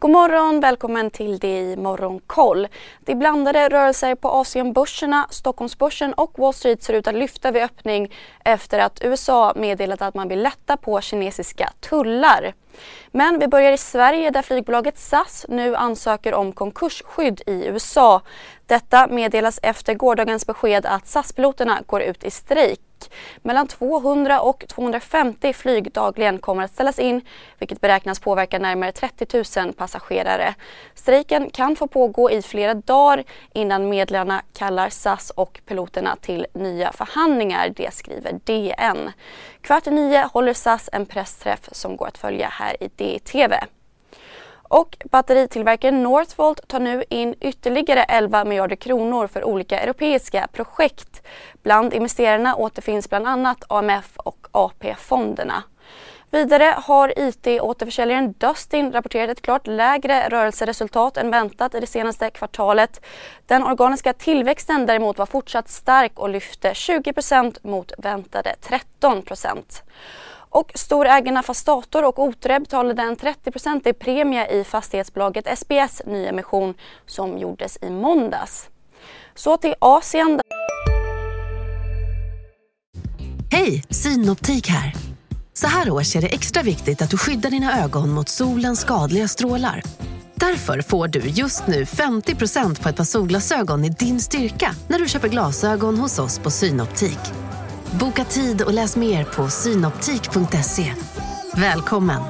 God morgon, välkommen till det i Morgonkoll. Det är blandade rörelser på Asienbörserna. Stockholmsbörsen och Wall Street ser ut att lyfta vid öppning efter att USA meddelat att man vill lätta på kinesiska tullar. Men vi börjar i Sverige där flygbolaget SAS nu ansöker om konkursskydd i USA. Detta meddelas efter gårdagens besked att SAS-piloterna går ut i strejk. Mellan 200 och 250 flyg dagligen kommer att ställas in vilket beräknas påverka närmare 30 000 passagerare. Strejken kan få pågå i flera dagar innan medlarna kallar SAS och piloterna till nya förhandlingar, det skriver DN. Kvart i nio håller SAS en pressträff som går att följa här i DTV. Och batteritillverkaren Northvolt tar nu in ytterligare 11 miljarder kronor för olika europeiska projekt. Bland investerarna återfinns bland annat AMF och AP-fonderna. Vidare har IT-återförsäljaren Dustin rapporterat ett klart lägre rörelseresultat än väntat i det senaste kvartalet. Den organiska tillväxten däremot var fortsatt stark och lyfte 20% mot väntade 13 och storägarna Fastator och Otre betalade en 30-procentig premie i fastighetsbolaget SBS nyemission som gjordes i måndags. Så till Asien. Hej, Synoptik här. Så här års är det extra viktigt att du skyddar dina ögon mot solens skadliga strålar. Därför får du just nu 50% på ett par solglasögon i din styrka när du köper glasögon hos oss på Synoptik. Boka tid och läs mer på synoptik.se. Välkommen!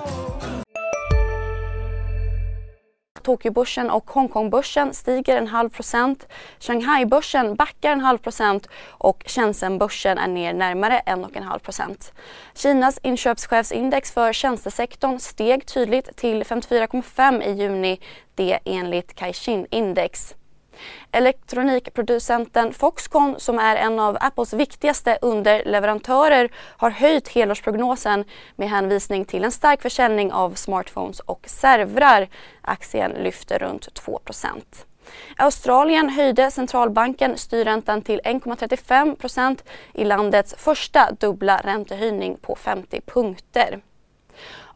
Tokyobörsen och Hongkongbörsen stiger en halv procent. Shanghaibörsen backar en halv procent och Shenzhenbörsen är ner närmare en och en halv procent. Kinas inköpschefsindex för tjänstesektorn steg tydligt till 54,5 i juni, det enligt Caixin-index. Elektronikproducenten Foxconn som är en av Apples viktigaste underleverantörer har höjt helårsprognosen med hänvisning till en stark försäljning av smartphones och servrar. Aktien lyfter runt 2% Australien höjde centralbanken styrräntan till 1,35 procent i landets första dubbla räntehöjning på 50 punkter.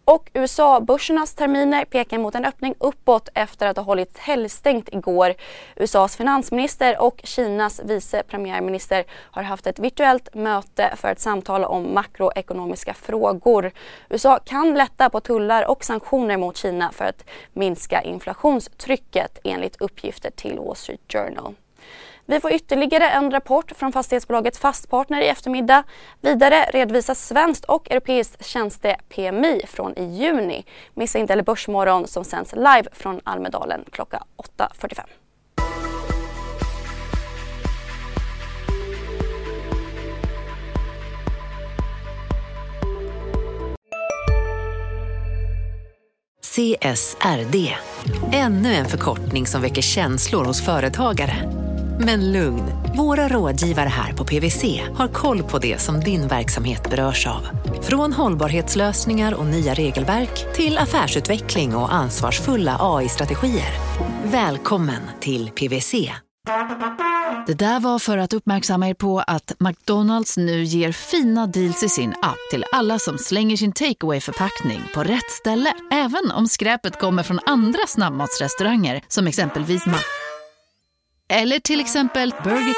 Och USA-börsernas terminer pekar mot en öppning uppåt efter att ha hållit helgstängt igår. USAs finansminister och Kinas vice premiärminister har haft ett virtuellt möte för att samtala om makroekonomiska frågor. USA kan lätta på tullar och sanktioner mot Kina för att minska inflationstrycket enligt uppgifter till Wall Street Journal. Vi får ytterligare en rapport från fastighetsbolaget Fastpartner i eftermiddag. Vidare redovisas svenskt och europeiskt tjänste-PMI från i juni. Missa inte heller Börsmorgon som sänds live från Almedalen klockan 8.45. CSRD, ännu en förkortning som väcker känslor hos företagare. Men lugn, våra rådgivare här på PWC har koll på det som din verksamhet berörs av. Från hållbarhetslösningar och nya regelverk till affärsutveckling och ansvarsfulla AI-strategier. Välkommen till PWC. Det där var för att uppmärksamma er på att McDonalds nu ger fina deals i sin app till alla som slänger sin takeaway förpackning på rätt ställe. Även om skräpet kommer från andra snabbmatsrestauranger som exempelvis Mac eller till exempel Burger...